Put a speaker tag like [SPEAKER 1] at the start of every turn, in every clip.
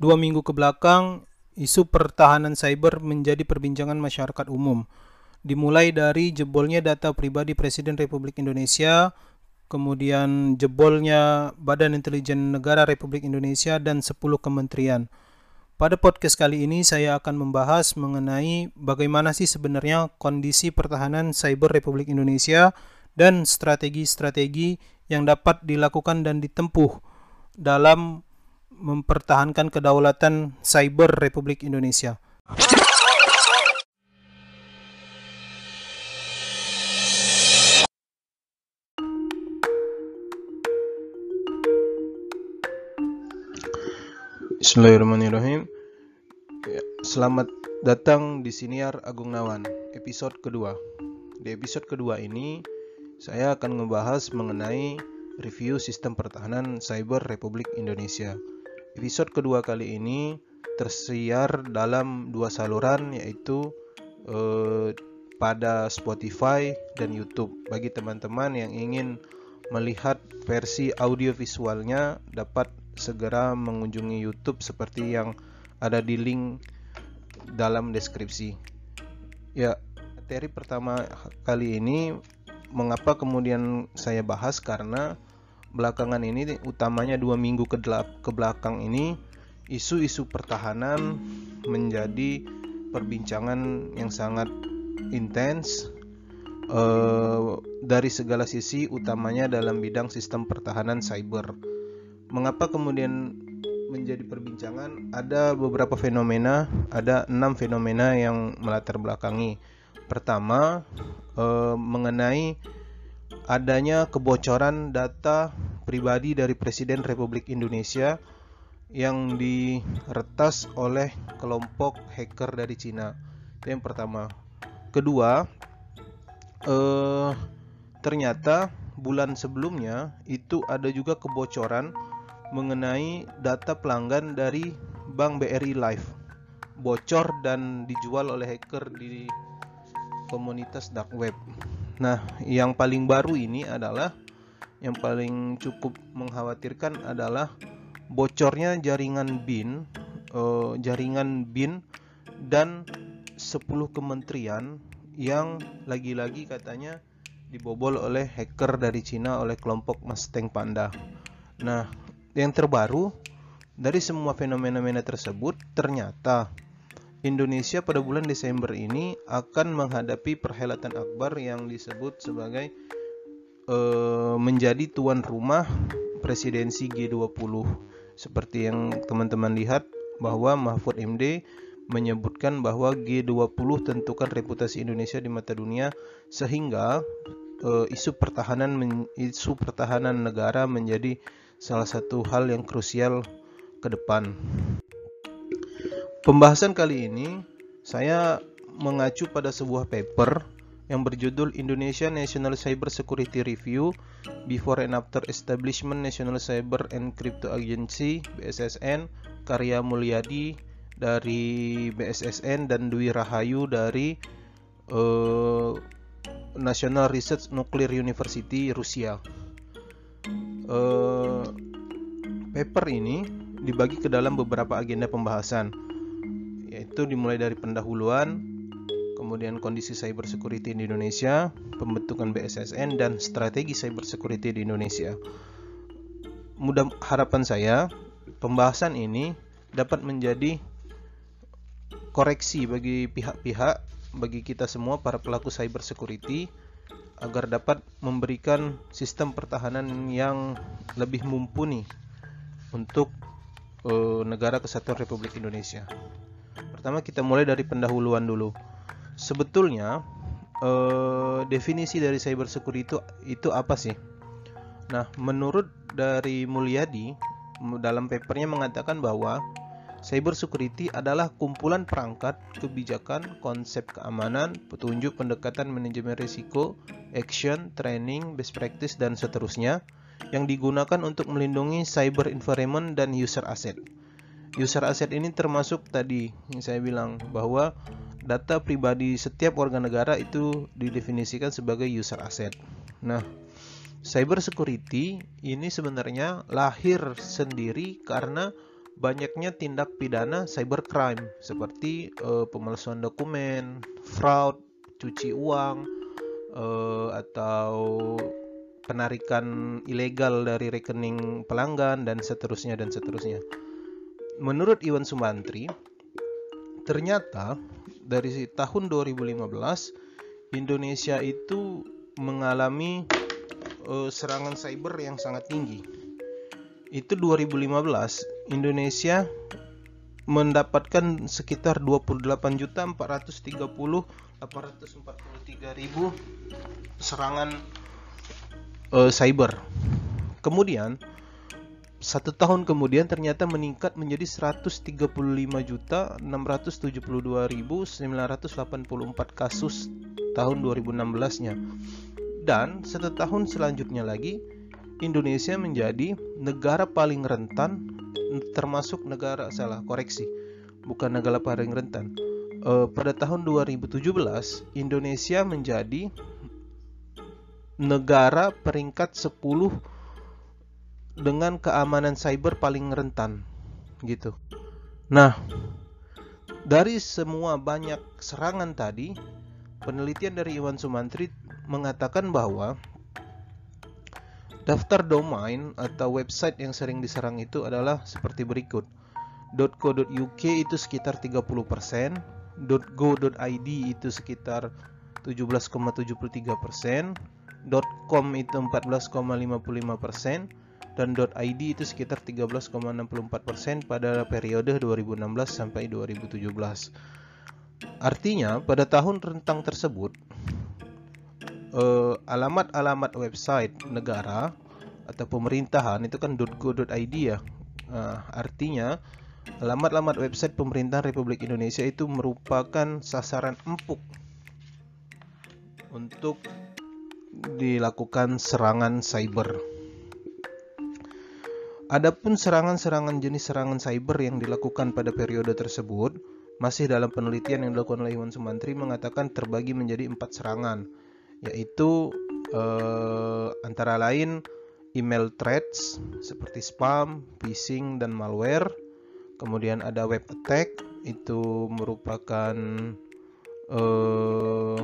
[SPEAKER 1] dua minggu ke belakang, isu pertahanan cyber menjadi perbincangan masyarakat umum. Dimulai dari jebolnya data pribadi Presiden Republik Indonesia, kemudian jebolnya Badan Intelijen Negara Republik Indonesia dan 10 kementerian. Pada podcast kali ini saya akan membahas mengenai bagaimana sih sebenarnya kondisi pertahanan cyber Republik Indonesia dan strategi-strategi yang dapat dilakukan dan ditempuh dalam mempertahankan kedaulatan cyber Republik Indonesia. Bismillahirrahmanirrahim. Ya, selamat datang di Siniar Agung Nawan, episode kedua. Di episode kedua ini, saya akan membahas mengenai review sistem pertahanan cyber Republik Indonesia. Episode kedua kali ini tersiar dalam dua saluran yaitu eh, pada Spotify dan YouTube. Bagi teman-teman yang ingin melihat versi audio visualnya dapat segera mengunjungi YouTube seperti yang ada di link dalam deskripsi. Ya, materi pertama kali ini mengapa kemudian saya bahas karena belakangan ini utamanya dua minggu ke, ke belakang ini isu-isu pertahanan menjadi perbincangan yang sangat intens uh, dari segala sisi utamanya dalam bidang sistem pertahanan cyber. Mengapa kemudian menjadi perbincangan? Ada beberapa fenomena, ada enam fenomena yang melatar belakangi. Pertama, uh, mengenai adanya kebocoran data pribadi dari Presiden Republik Indonesia yang diretas oleh kelompok hacker dari Cina. Itu yang pertama. Kedua, eh, ternyata bulan sebelumnya itu ada juga kebocoran mengenai data pelanggan dari Bank BRI Live bocor dan dijual oleh hacker di komunitas dark web. Nah, yang paling baru ini adalah yang paling cukup mengkhawatirkan adalah bocornya jaringan BIN, uh, jaringan BIN dan 10 kementerian yang lagi-lagi katanya dibobol oleh hacker dari Cina oleh kelompok Mustang Panda. Nah, yang terbaru dari semua fenomena-fenomena tersebut ternyata Indonesia pada bulan Desember ini akan menghadapi perhelatan akbar yang disebut sebagai uh, menjadi tuan rumah presidensi G20. Seperti yang teman-teman lihat bahwa Mahfud MD menyebutkan bahwa G20 tentukan reputasi Indonesia di mata dunia sehingga uh, isu pertahanan isu pertahanan negara menjadi salah satu hal yang krusial ke depan. Pembahasan kali ini saya mengacu pada sebuah paper yang berjudul Indonesia National Cyber Security Review Before and After Establishment National Cyber and Crypto Agency BSSN karya Mulyadi dari BSSN dan Dwi Rahayu dari uh, National Research Nuclear University Rusia. Uh, paper ini dibagi ke dalam beberapa agenda pembahasan yaitu dimulai dari pendahuluan, kemudian kondisi cyber security di Indonesia, pembentukan BSSN dan strategi cyber security di Indonesia. Mudah harapan saya pembahasan ini dapat menjadi koreksi bagi pihak-pihak bagi kita semua para pelaku cyber security agar dapat memberikan sistem pertahanan yang lebih mumpuni untuk uh, negara kesatuan Republik Indonesia. Pertama kita mulai dari pendahuluan dulu. Sebetulnya eh, definisi dari cyber security itu itu apa sih? Nah, menurut dari Mulyadi dalam papernya mengatakan bahwa cyber security adalah kumpulan perangkat, kebijakan, konsep keamanan, petunjuk pendekatan manajemen risiko, action, training, best practice dan seterusnya yang digunakan untuk melindungi cyber environment dan user asset user asset ini termasuk tadi yang saya bilang bahwa data pribadi setiap warga negara itu didefinisikan sebagai user asset. Nah, cyber security ini sebenarnya lahir sendiri karena banyaknya tindak pidana cybercrime seperti uh, pemalsuan dokumen, fraud, cuci uang, uh, atau penarikan ilegal dari rekening pelanggan dan seterusnya dan seterusnya. Menurut Iwan Sumantri, ternyata dari tahun 2015 Indonesia itu mengalami uh, serangan cyber yang sangat tinggi. Itu 2015 Indonesia mendapatkan sekitar 28.430.843.000 serangan uh, cyber. Kemudian satu tahun kemudian ternyata meningkat menjadi 135.672.984 kasus tahun 2016-nya. Dan satu tahun selanjutnya lagi Indonesia menjadi negara paling rentan termasuk negara salah koreksi bukan negara paling rentan. Uh, pada tahun 2017 Indonesia menjadi negara peringkat 10 dengan keamanan cyber paling rentan gitu. Nah, dari semua banyak serangan tadi, penelitian dari Iwan Sumantri mengatakan bahwa daftar domain atau website yang sering diserang itu adalah seperti berikut. .co.uk itu sekitar 30%, .go.id itu sekitar 17,73%, .com itu 14,55%, dan .id itu sekitar 13,64% pada periode 2016 sampai 2017. Artinya, pada tahun rentang tersebut, eh, alamat-alamat website negara atau pemerintahan itu kan .go.id ya. Nah, artinya, alamat-alamat website pemerintahan Republik Indonesia itu merupakan sasaran empuk untuk dilakukan serangan cyber. Adapun serangan-serangan jenis serangan cyber yang dilakukan pada periode tersebut masih dalam penelitian yang dilakukan oleh Iwan Sumantri mengatakan terbagi menjadi empat serangan, yaitu eh, antara lain email threats seperti spam, phishing, dan malware. Kemudian ada web attack, itu merupakan eh,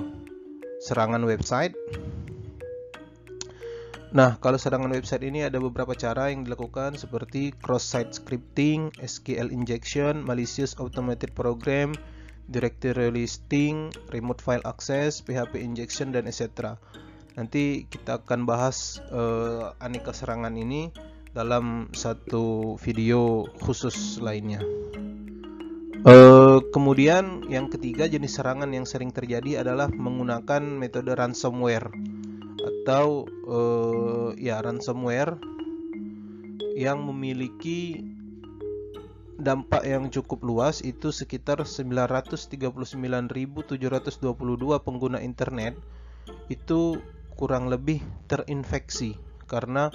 [SPEAKER 1] serangan website Nah, kalau serangan website ini ada beberapa cara yang dilakukan seperti cross-site scripting, SQL injection, malicious automated program, directory listing, remote file access, PHP injection, dan etc. Nanti kita akan bahas uh, aneka serangan ini dalam satu video khusus lainnya. Uh, kemudian yang ketiga jenis serangan yang sering terjadi adalah menggunakan metode ransomware atau uh, ya ransomware yang memiliki dampak yang cukup luas itu sekitar 939.722 pengguna internet itu kurang lebih terinfeksi karena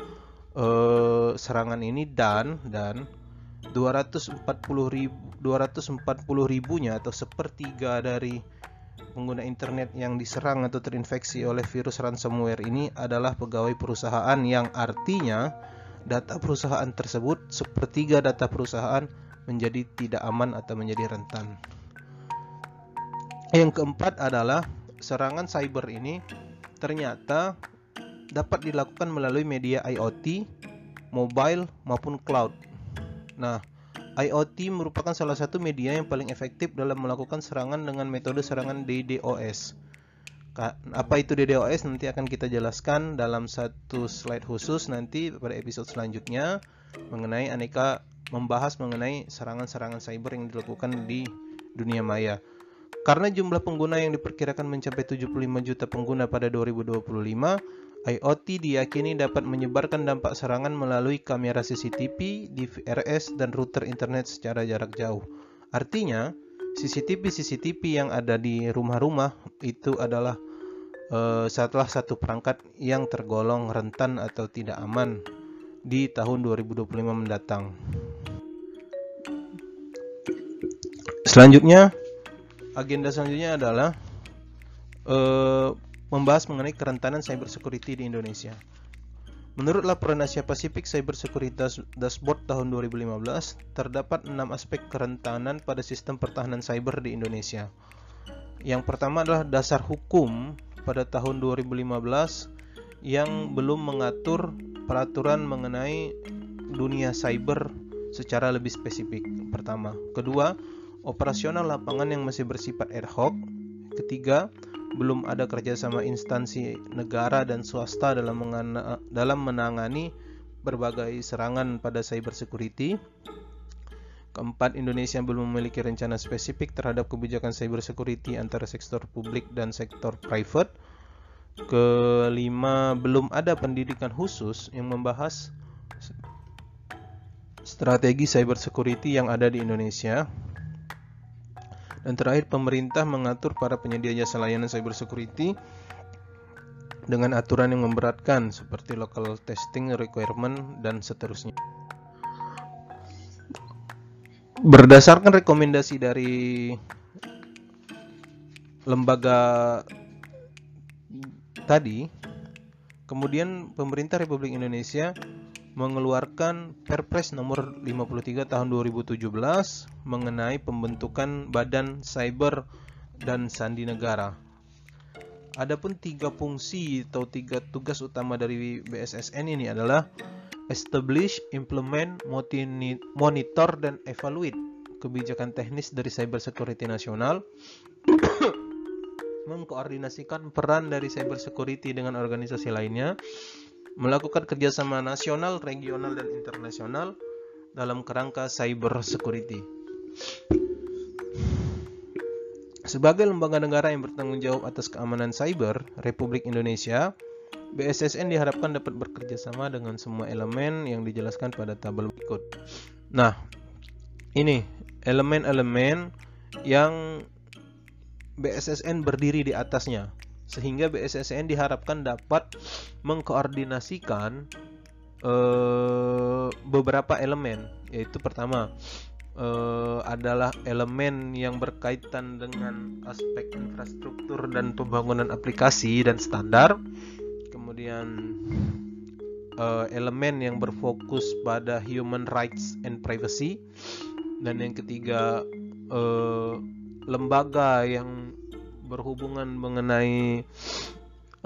[SPEAKER 1] uh, serangan ini dan dan 240 ribu 240 ribunya atau sepertiga dari pengguna internet yang diserang atau terinfeksi oleh virus ransomware ini adalah pegawai perusahaan yang artinya data perusahaan tersebut sepertiga data perusahaan menjadi tidak aman atau menjadi rentan. Yang keempat adalah serangan cyber ini ternyata dapat dilakukan melalui media IoT, mobile maupun cloud. Nah, IoT merupakan salah satu media yang paling efektif dalam melakukan serangan dengan metode serangan DDoS. Apa itu DDoS nanti akan kita jelaskan dalam satu slide khusus nanti pada episode selanjutnya mengenai aneka membahas mengenai serangan-serangan cyber yang dilakukan di dunia maya. Karena jumlah pengguna yang diperkirakan mencapai 75 juta pengguna pada 2025, IoT diyakini dapat menyebarkan dampak serangan melalui kamera CCTV, DVRS, dan router internet secara jarak jauh. Artinya, CCTV-CCTV yang ada di rumah-rumah itu adalah uh, salah satu perangkat yang tergolong rentan atau tidak aman di tahun 2025 mendatang. Selanjutnya, agenda selanjutnya adalah uh, membahas mengenai kerentanan cyber security di Indonesia. Menurut laporan Asia Pacific Cyber Security Dashboard tahun 2015, terdapat enam aspek kerentanan pada sistem pertahanan cyber di Indonesia. Yang pertama adalah dasar hukum pada tahun 2015 yang belum mengatur peraturan mengenai dunia cyber secara lebih spesifik. Pertama, kedua, operasional lapangan yang masih bersifat ad hoc. Ketiga, belum ada kerjasama instansi negara dan swasta dalam, dalam menangani berbagai serangan pada cyber security. Keempat, Indonesia belum memiliki rencana spesifik terhadap kebijakan cyber security antara sektor publik dan sektor private. Kelima, belum ada pendidikan khusus yang membahas strategi cyber security yang ada di Indonesia. Dan terakhir, pemerintah mengatur para penyedia jasa layanan cyber security dengan aturan yang memberatkan seperti local testing requirement dan seterusnya. Berdasarkan rekomendasi dari lembaga tadi, kemudian pemerintah Republik Indonesia mengeluarkan Perpres nomor 53 tahun 2017 mengenai pembentukan Badan Cyber dan Sandi Negara. Adapun tiga fungsi atau tiga tugas utama dari BSSN ini adalah establish, implement, monitor dan evaluate kebijakan teknis dari cyber security nasional mengkoordinasikan peran dari cyber security dengan organisasi lainnya melakukan kerjasama nasional, regional, dan internasional dalam kerangka cyber security. Sebagai lembaga negara yang bertanggung jawab atas keamanan cyber Republik Indonesia, BSSN diharapkan dapat bekerja sama dengan semua elemen yang dijelaskan pada tabel berikut. Nah, ini elemen-elemen yang BSSN berdiri di atasnya sehingga BSSN diharapkan dapat mengkoordinasikan uh, beberapa elemen. Yaitu pertama uh, adalah elemen yang berkaitan dengan aspek infrastruktur dan pembangunan aplikasi dan standar. Kemudian uh, elemen yang berfokus pada human rights and privacy. Dan yang ketiga uh, lembaga yang berhubungan mengenai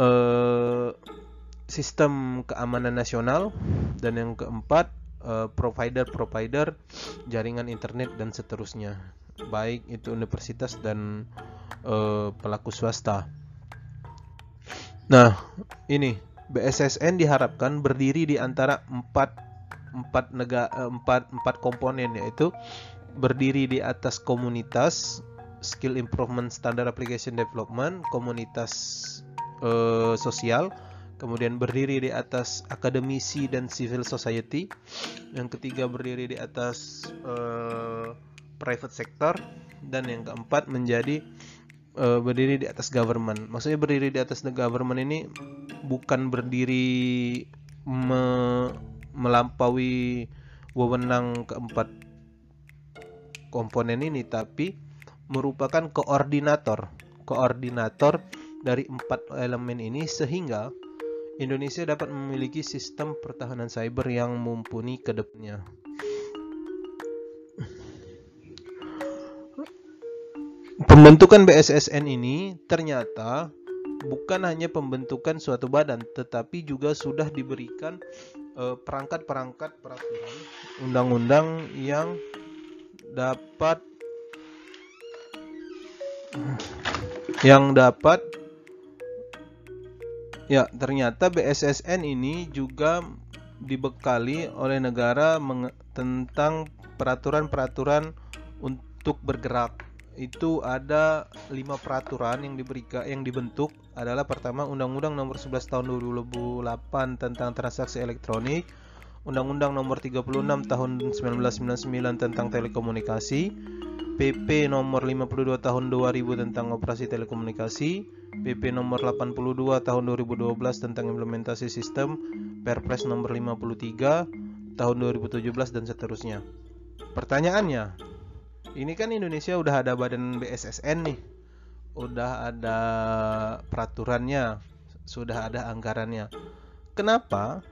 [SPEAKER 1] uh, sistem keamanan nasional dan yang keempat uh, provider-provider jaringan internet dan seterusnya baik itu universitas dan uh, pelaku swasta. Nah, ini BSSN diharapkan berdiri di antara empat empat negara empat empat komponen yaitu berdiri di atas komunitas skill improvement standar application development komunitas uh, sosial kemudian berdiri di atas akademisi dan civil society yang ketiga berdiri di atas uh, private sector dan yang keempat menjadi uh, berdiri di atas government. Maksudnya berdiri di atas the government ini bukan berdiri me melampaui wewenang keempat komponen ini tapi merupakan koordinator koordinator dari empat elemen ini sehingga Indonesia dapat memiliki sistem pertahanan cyber yang mumpuni ke depannya. Pembentukan BSSN ini ternyata bukan hanya pembentukan suatu badan, tetapi juga sudah diberikan eh, perangkat-perangkat peraturan undang-undang yang dapat yang dapat ya ternyata BSSN ini juga dibekali oleh negara tentang peraturan-peraturan untuk bergerak. Itu ada lima peraturan yang diberikan yang dibentuk. Adalah pertama Undang-Undang Nomor 11 Tahun 2008 tentang transaksi elektronik, Undang-Undang Nomor 36 Tahun 1999 tentang telekomunikasi, PP nomor 52 tahun 2000 tentang operasi telekomunikasi, PP nomor 82 tahun 2012 tentang implementasi sistem, Perpres nomor 53 tahun 2017 dan seterusnya. Pertanyaannya, ini kan Indonesia udah ada badan BSSN nih. Udah ada peraturannya, sudah ada anggarannya. Kenapa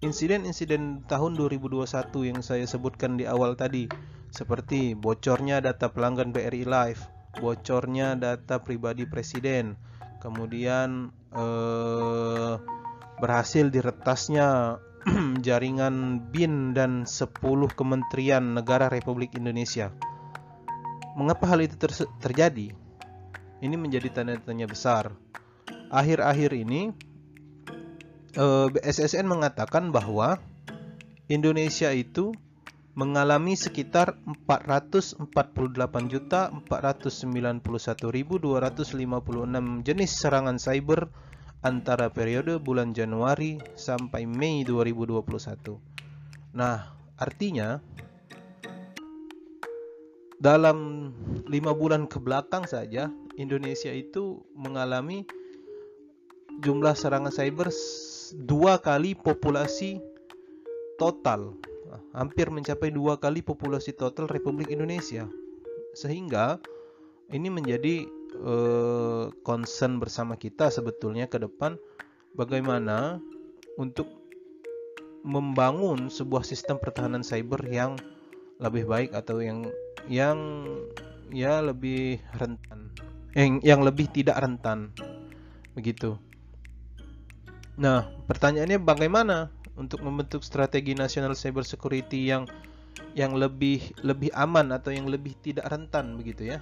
[SPEAKER 1] insiden-insiden tahun 2021 yang saya sebutkan di awal tadi seperti bocornya data pelanggan BRI Live, bocornya data pribadi presiden, kemudian eh, berhasil diretasnya jaringan BIN dan 10 kementerian negara Republik Indonesia. Mengapa hal itu ter terjadi? Ini menjadi tanda tanya besar. Akhir-akhir ini eh, BSSN mengatakan bahwa Indonesia itu mengalami sekitar 448.491.256 jenis serangan cyber antara periode bulan Januari sampai Mei 2021. Nah, artinya dalam lima bulan ke belakang saja Indonesia itu mengalami jumlah serangan cyber dua kali populasi total hampir mencapai dua kali populasi total Republik Indonesia. Sehingga ini menjadi uh, concern bersama kita sebetulnya ke depan bagaimana untuk membangun sebuah sistem pertahanan cyber yang lebih baik atau yang yang ya lebih rentan yang yang lebih tidak rentan begitu. Nah, pertanyaannya bagaimana untuk membentuk strategi nasional cyber security yang yang lebih lebih aman atau yang lebih tidak rentan begitu ya.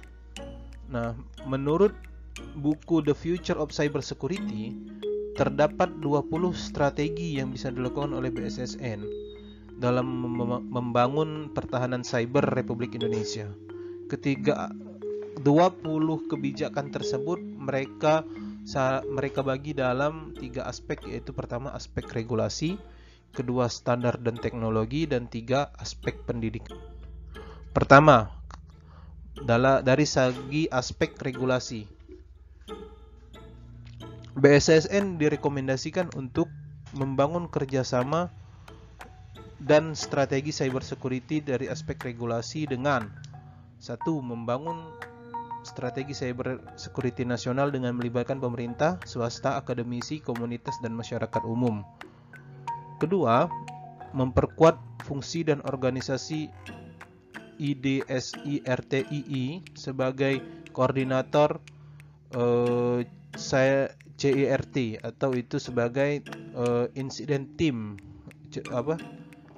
[SPEAKER 1] Nah, menurut buku The Future of Cyber Security terdapat 20 strategi yang bisa dilakukan oleh BSSN dalam membangun pertahanan cyber Republik Indonesia. Ketiga 20 kebijakan tersebut mereka mereka bagi dalam tiga aspek yaitu pertama aspek regulasi, kedua standar dan teknologi, dan tiga aspek pendidikan. Pertama, dari segi aspek regulasi. BSSN direkomendasikan untuk membangun kerjasama dan strategi cyber security dari aspek regulasi dengan satu membangun strategi cyber security nasional dengan melibatkan pemerintah, swasta, akademisi, komunitas, dan masyarakat umum. Kedua, memperkuat fungsi dan organisasi IDSI sebagai koordinator saya CIRT atau itu sebagai uh, incident team. C apa?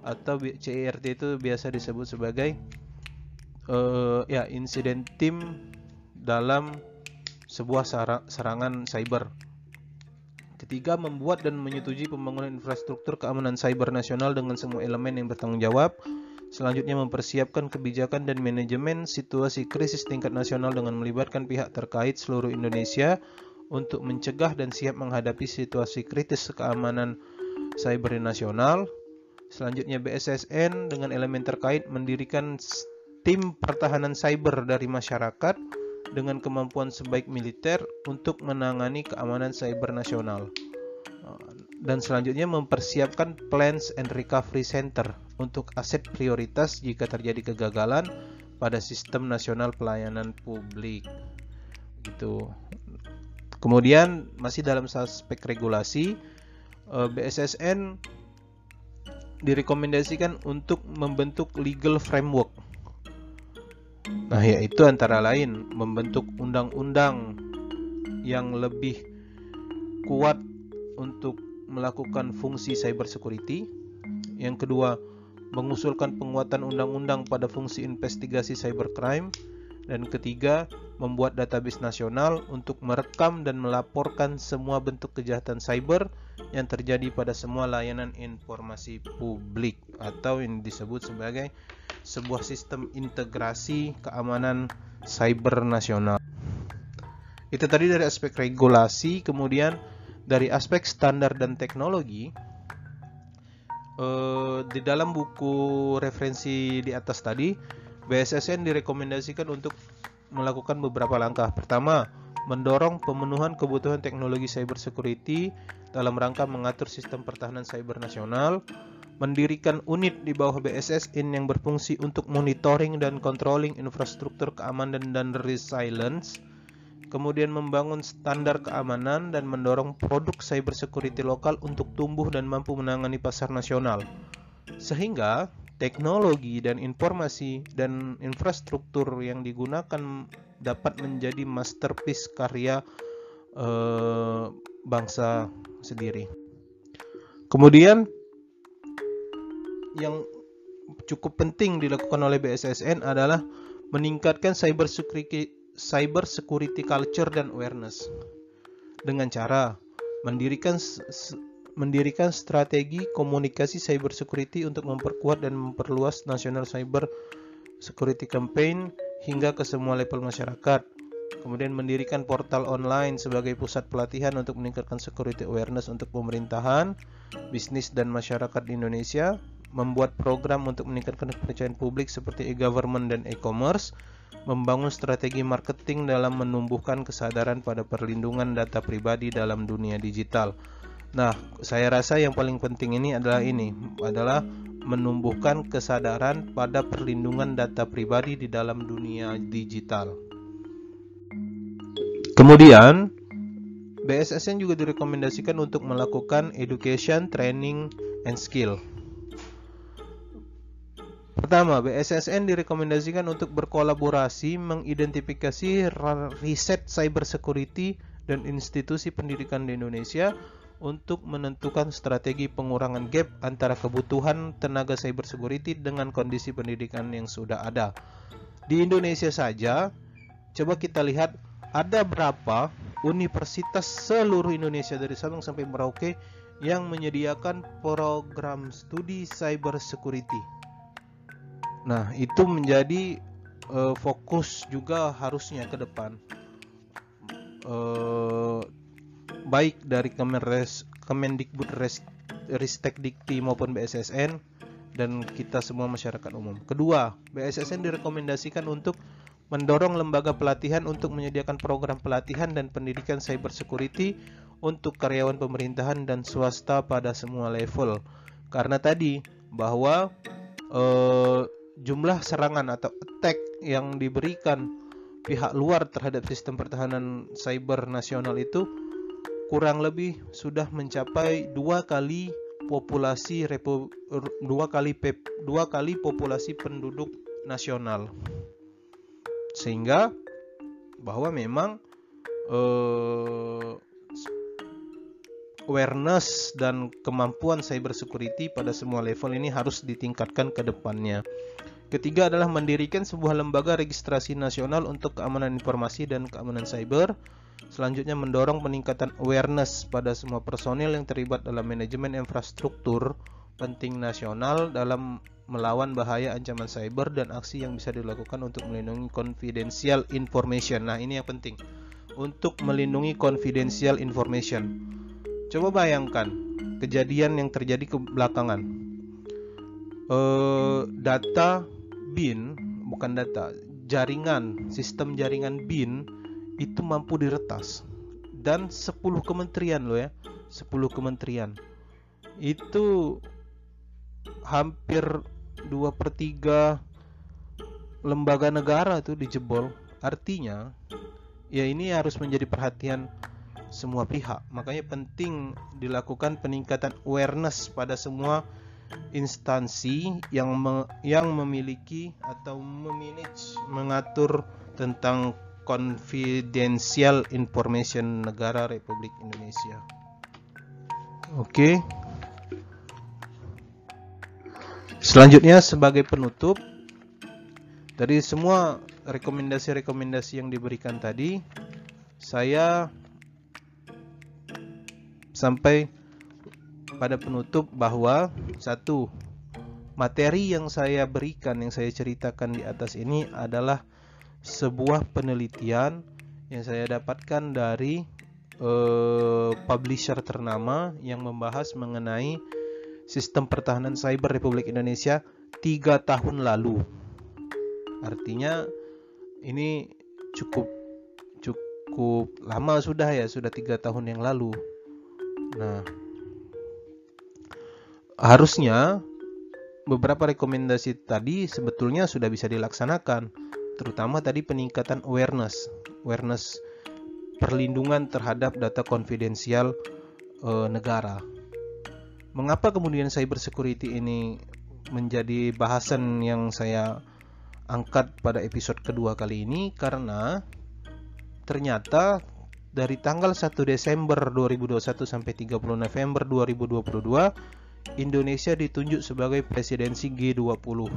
[SPEAKER 1] Atau CIRT itu biasa disebut sebagai uh, ya incident team dalam sebuah serangan cyber Ketiga, membuat dan menyetujui pembangunan infrastruktur keamanan cyber nasional dengan semua elemen yang bertanggung jawab. Selanjutnya, mempersiapkan kebijakan dan manajemen situasi krisis tingkat nasional dengan melibatkan pihak terkait seluruh Indonesia untuk mencegah dan siap menghadapi situasi kritis keamanan cyber nasional. Selanjutnya, BSSN dengan elemen terkait mendirikan tim pertahanan cyber dari masyarakat dengan kemampuan sebaik militer untuk menangani keamanan cyber nasional. Dan selanjutnya mempersiapkan plans and recovery center untuk aset prioritas jika terjadi kegagalan pada sistem nasional pelayanan publik. Gitu. Kemudian masih dalam aspek regulasi, eh, BSSN direkomendasikan untuk membentuk legal framework Nah, yaitu antara lain membentuk undang-undang yang lebih kuat untuk melakukan fungsi cyber security. Yang kedua, mengusulkan penguatan undang-undang pada fungsi investigasi cybercrime. Dan ketiga, membuat database nasional untuk merekam dan melaporkan semua bentuk kejahatan cyber yang terjadi pada semua layanan informasi publik atau yang disebut sebagai sebuah sistem integrasi keamanan cyber nasional. Itu tadi dari aspek regulasi, kemudian dari aspek standar dan teknologi. Eh, di dalam buku referensi di atas tadi, BSSN direkomendasikan untuk melakukan beberapa langkah. Pertama, mendorong pemenuhan kebutuhan teknologi cyber security dalam rangka mengatur sistem pertahanan cyber nasional mendirikan unit di bawah BSSN yang berfungsi untuk monitoring dan controlling infrastruktur keamanan dan resilience. kemudian membangun standar keamanan dan mendorong produk cyber security lokal untuk tumbuh dan mampu menangani pasar nasional. Sehingga teknologi dan informasi dan infrastruktur yang digunakan dapat menjadi masterpiece karya eh, bangsa sendiri. Kemudian yang cukup penting dilakukan oleh BSSN adalah meningkatkan cyber security, cyber security culture dan awareness dengan cara mendirikan mendirikan strategi komunikasi cyber security untuk memperkuat dan memperluas national cyber security campaign hingga ke semua level masyarakat. Kemudian mendirikan portal online sebagai pusat pelatihan untuk meningkatkan security awareness untuk pemerintahan, bisnis dan masyarakat di Indonesia, membuat program untuk meningkatkan kepercayaan publik seperti e-government dan e-commerce, membangun strategi marketing dalam menumbuhkan kesadaran pada perlindungan data pribadi dalam dunia digital. Nah, saya rasa yang paling penting ini adalah ini, adalah menumbuhkan kesadaran pada perlindungan data pribadi di dalam dunia digital. Kemudian, BSSN juga direkomendasikan untuk melakukan education, training, and skill. Pertama, BSSN direkomendasikan untuk berkolaborasi mengidentifikasi riset cyber security dan institusi pendidikan di Indonesia untuk menentukan strategi pengurangan gap antara kebutuhan tenaga cyber security dengan kondisi pendidikan yang sudah ada. Di Indonesia saja, coba kita lihat ada berapa universitas seluruh Indonesia dari Sabang sampai Merauke yang menyediakan program studi cyber security Nah, itu menjadi uh, fokus juga harusnya ke depan. Uh, baik dari Kemenres, Kemendikbud Ristek Dikti maupun BSSN dan kita semua masyarakat umum. Kedua, BSSN direkomendasikan untuk mendorong lembaga pelatihan untuk menyediakan program pelatihan dan pendidikan cyber security untuk karyawan pemerintahan dan swasta pada semua level. Karena tadi bahwa eh, jumlah serangan atau attack yang diberikan pihak luar terhadap sistem pertahanan cyber nasional itu kurang lebih sudah mencapai dua kali populasi repu, dua kali dua kali populasi penduduk nasional. Sehingga bahwa memang eh, awareness dan kemampuan cyber security pada semua level ini harus ditingkatkan ke depannya. Ketiga adalah mendirikan sebuah lembaga registrasi nasional untuk keamanan informasi dan keamanan cyber. Selanjutnya mendorong peningkatan awareness pada semua personil yang terlibat dalam manajemen infrastruktur penting nasional dalam melawan bahaya ancaman cyber dan aksi yang bisa dilakukan untuk melindungi confidential information. Nah, ini yang penting. Untuk melindungi confidential information. Coba bayangkan kejadian yang terjadi ke belakangan. Uh, data bin bukan data jaringan sistem jaringan bin itu mampu diretas. Dan 10 kementerian loh ya 10 kementerian. Itu hampir 2 per 3 lembaga negara tuh dijebol. Artinya ya ini harus menjadi perhatian semua pihak makanya penting dilakukan peningkatan awareness pada semua instansi yang me, yang memiliki atau memanage mengatur tentang confidential information negara Republik Indonesia. Oke. Okay. Selanjutnya sebagai penutup dari semua rekomendasi-rekomendasi yang diberikan tadi saya sampai pada penutup bahwa satu materi yang saya berikan yang saya ceritakan di atas ini adalah sebuah penelitian yang saya dapatkan dari uh, publisher ternama yang membahas mengenai sistem pertahanan cyber Republik Indonesia tiga tahun lalu. Artinya ini cukup cukup lama sudah ya, sudah tiga tahun yang lalu. Nah, harusnya beberapa rekomendasi tadi sebetulnya sudah bisa dilaksanakan, terutama tadi peningkatan awareness, awareness perlindungan terhadap data konfidensial uh, negara. Mengapa kemudian cyber security ini menjadi bahasan yang saya angkat pada episode kedua kali ini karena ternyata dari tanggal 1 Desember 2021 sampai 30 November 2022 Indonesia ditunjuk sebagai presidensi G20.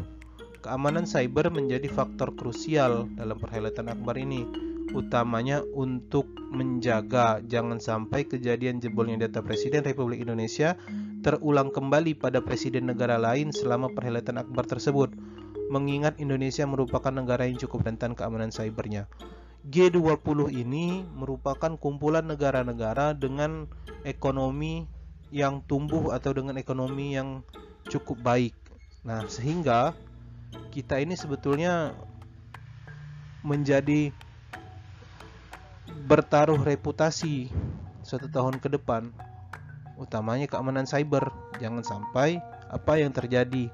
[SPEAKER 1] Keamanan cyber menjadi faktor krusial dalam perhelatan akbar ini, utamanya untuk menjaga jangan sampai kejadian jebolnya data Presiden Republik Indonesia terulang kembali pada presiden negara lain selama perhelatan akbar tersebut, mengingat Indonesia merupakan negara yang cukup rentan keamanan cybernya. G20 ini merupakan kumpulan negara-negara dengan ekonomi yang tumbuh atau dengan ekonomi yang cukup baik. Nah, sehingga kita ini sebetulnya menjadi bertaruh reputasi satu tahun ke depan, utamanya keamanan cyber. Jangan sampai apa yang terjadi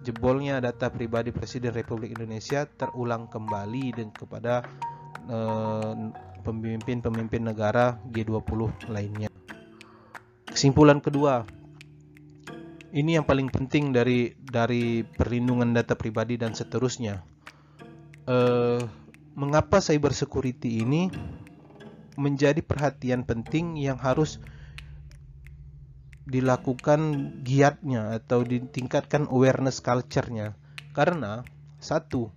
[SPEAKER 1] jebolnya data pribadi Presiden Republik Indonesia terulang kembali dan kepada pemimpin-pemimpin negara G20 lainnya. Kesimpulan kedua, ini yang paling penting dari dari perlindungan data pribadi dan seterusnya. Uh, mengapa cyber security ini menjadi perhatian penting yang harus dilakukan giatnya atau ditingkatkan awareness culture-nya? Karena satu,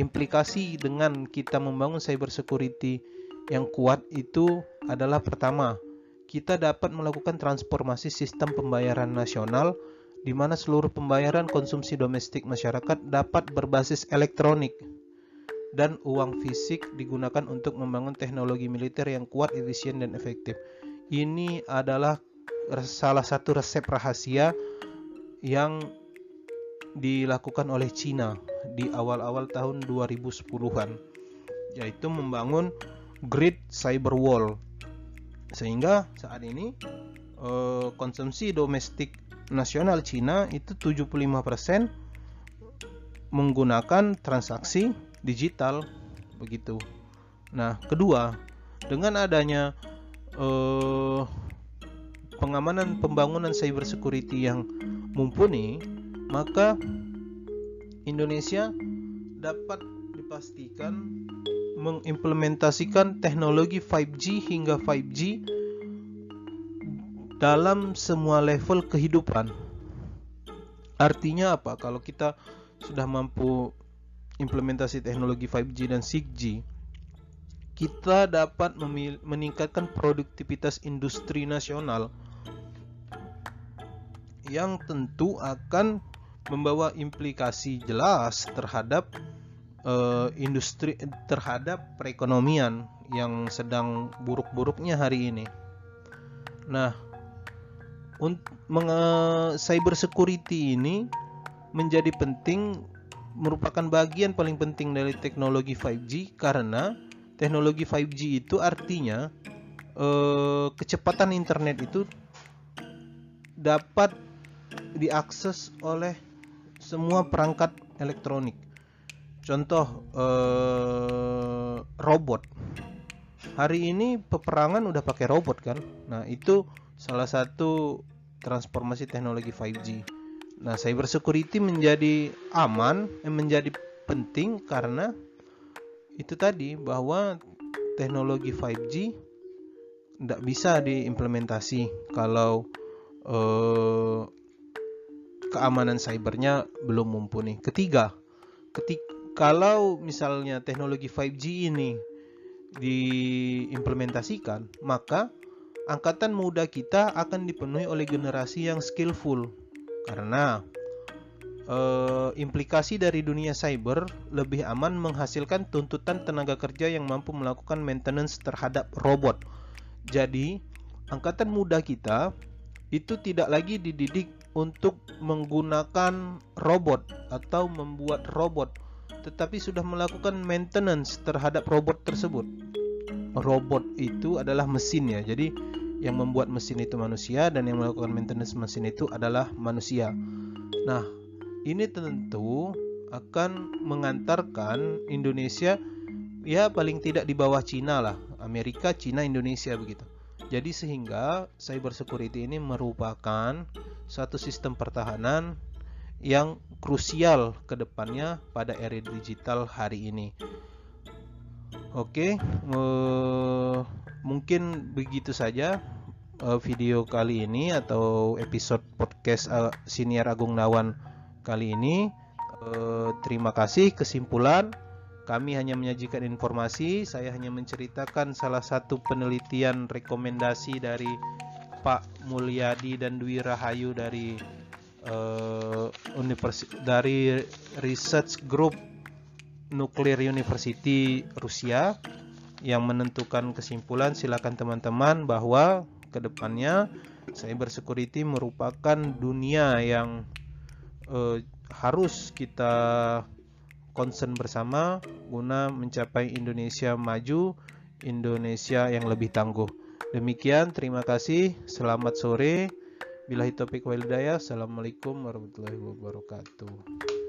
[SPEAKER 1] implikasi dengan kita membangun cyber security yang kuat itu adalah pertama, kita dapat melakukan transformasi sistem pembayaran nasional di mana seluruh pembayaran konsumsi domestik masyarakat dapat berbasis elektronik dan uang fisik digunakan untuk membangun teknologi militer yang kuat, efisien, dan efektif. Ini adalah salah satu resep rahasia yang dilakukan oleh Cina di awal-awal tahun 2010-an yaitu membangun Great Cyber Wall sehingga saat ini eh, konsumsi domestik nasional Cina itu 75% menggunakan transaksi digital begitu. Nah, kedua, dengan adanya eh, pengamanan pembangunan cyber security yang mumpuni, maka Indonesia dapat dipastikan mengimplementasikan teknologi 5G hingga 5G dalam semua level kehidupan. Artinya apa? Kalau kita sudah mampu implementasi teknologi 5G dan 6G, kita dapat meningkatkan produktivitas industri nasional yang tentu akan membawa implikasi jelas terhadap uh, industri terhadap perekonomian yang sedang buruk-buruknya hari ini. Nah, cyber security ini menjadi penting merupakan bagian paling penting dari teknologi 5G karena teknologi 5G itu artinya eh, kecepatan internet itu dapat diakses oleh semua perangkat elektronik. Contoh eh, robot. Hari ini peperangan udah pakai robot kan. Nah, itu salah satu transformasi teknologi 5G. Nah, cyber security menjadi aman, eh, menjadi penting karena itu tadi bahwa teknologi 5G tidak bisa diimplementasi kalau eh, keamanan cybernya belum mumpuni. Ketiga, ketik kalau misalnya teknologi 5G ini diimplementasikan, maka angkatan muda kita akan dipenuhi oleh generasi yang skillful karena eh, implikasi dari dunia cyber lebih aman menghasilkan tuntutan tenaga kerja yang mampu melakukan maintenance terhadap robot. Jadi, angkatan muda kita itu tidak lagi dididik untuk menggunakan robot atau membuat robot, tetapi sudah melakukan maintenance terhadap robot tersebut. Robot itu adalah mesin ya, jadi yang membuat mesin itu manusia dan yang melakukan maintenance mesin itu adalah manusia. Nah, ini tentu akan mengantarkan Indonesia ya paling tidak di bawah Cina lah Amerika, Cina, Indonesia begitu. Jadi sehingga cyber security ini merupakan satu sistem pertahanan yang krusial ke depannya pada era digital hari ini. Oke, uh, mungkin begitu saja uh, video kali ini atau episode podcast uh, Siniar Agung Nawan kali ini. Terima kasih. Kesimpulan kami hanya menyajikan informasi, saya hanya menceritakan salah satu penelitian rekomendasi dari Pak Mulyadi dan Dwi Rahayu dari uh, universi dari Research Group Nuclear University Rusia yang menentukan kesimpulan. Silakan teman-teman bahwa ke depannya cyber security merupakan dunia yang uh, harus kita concern bersama guna mencapai Indonesia maju, Indonesia yang lebih tangguh. Demikian, terima kasih. Selamat sore. Bila topik walidaya. Assalamualaikum warahmatullahi wabarakatuh.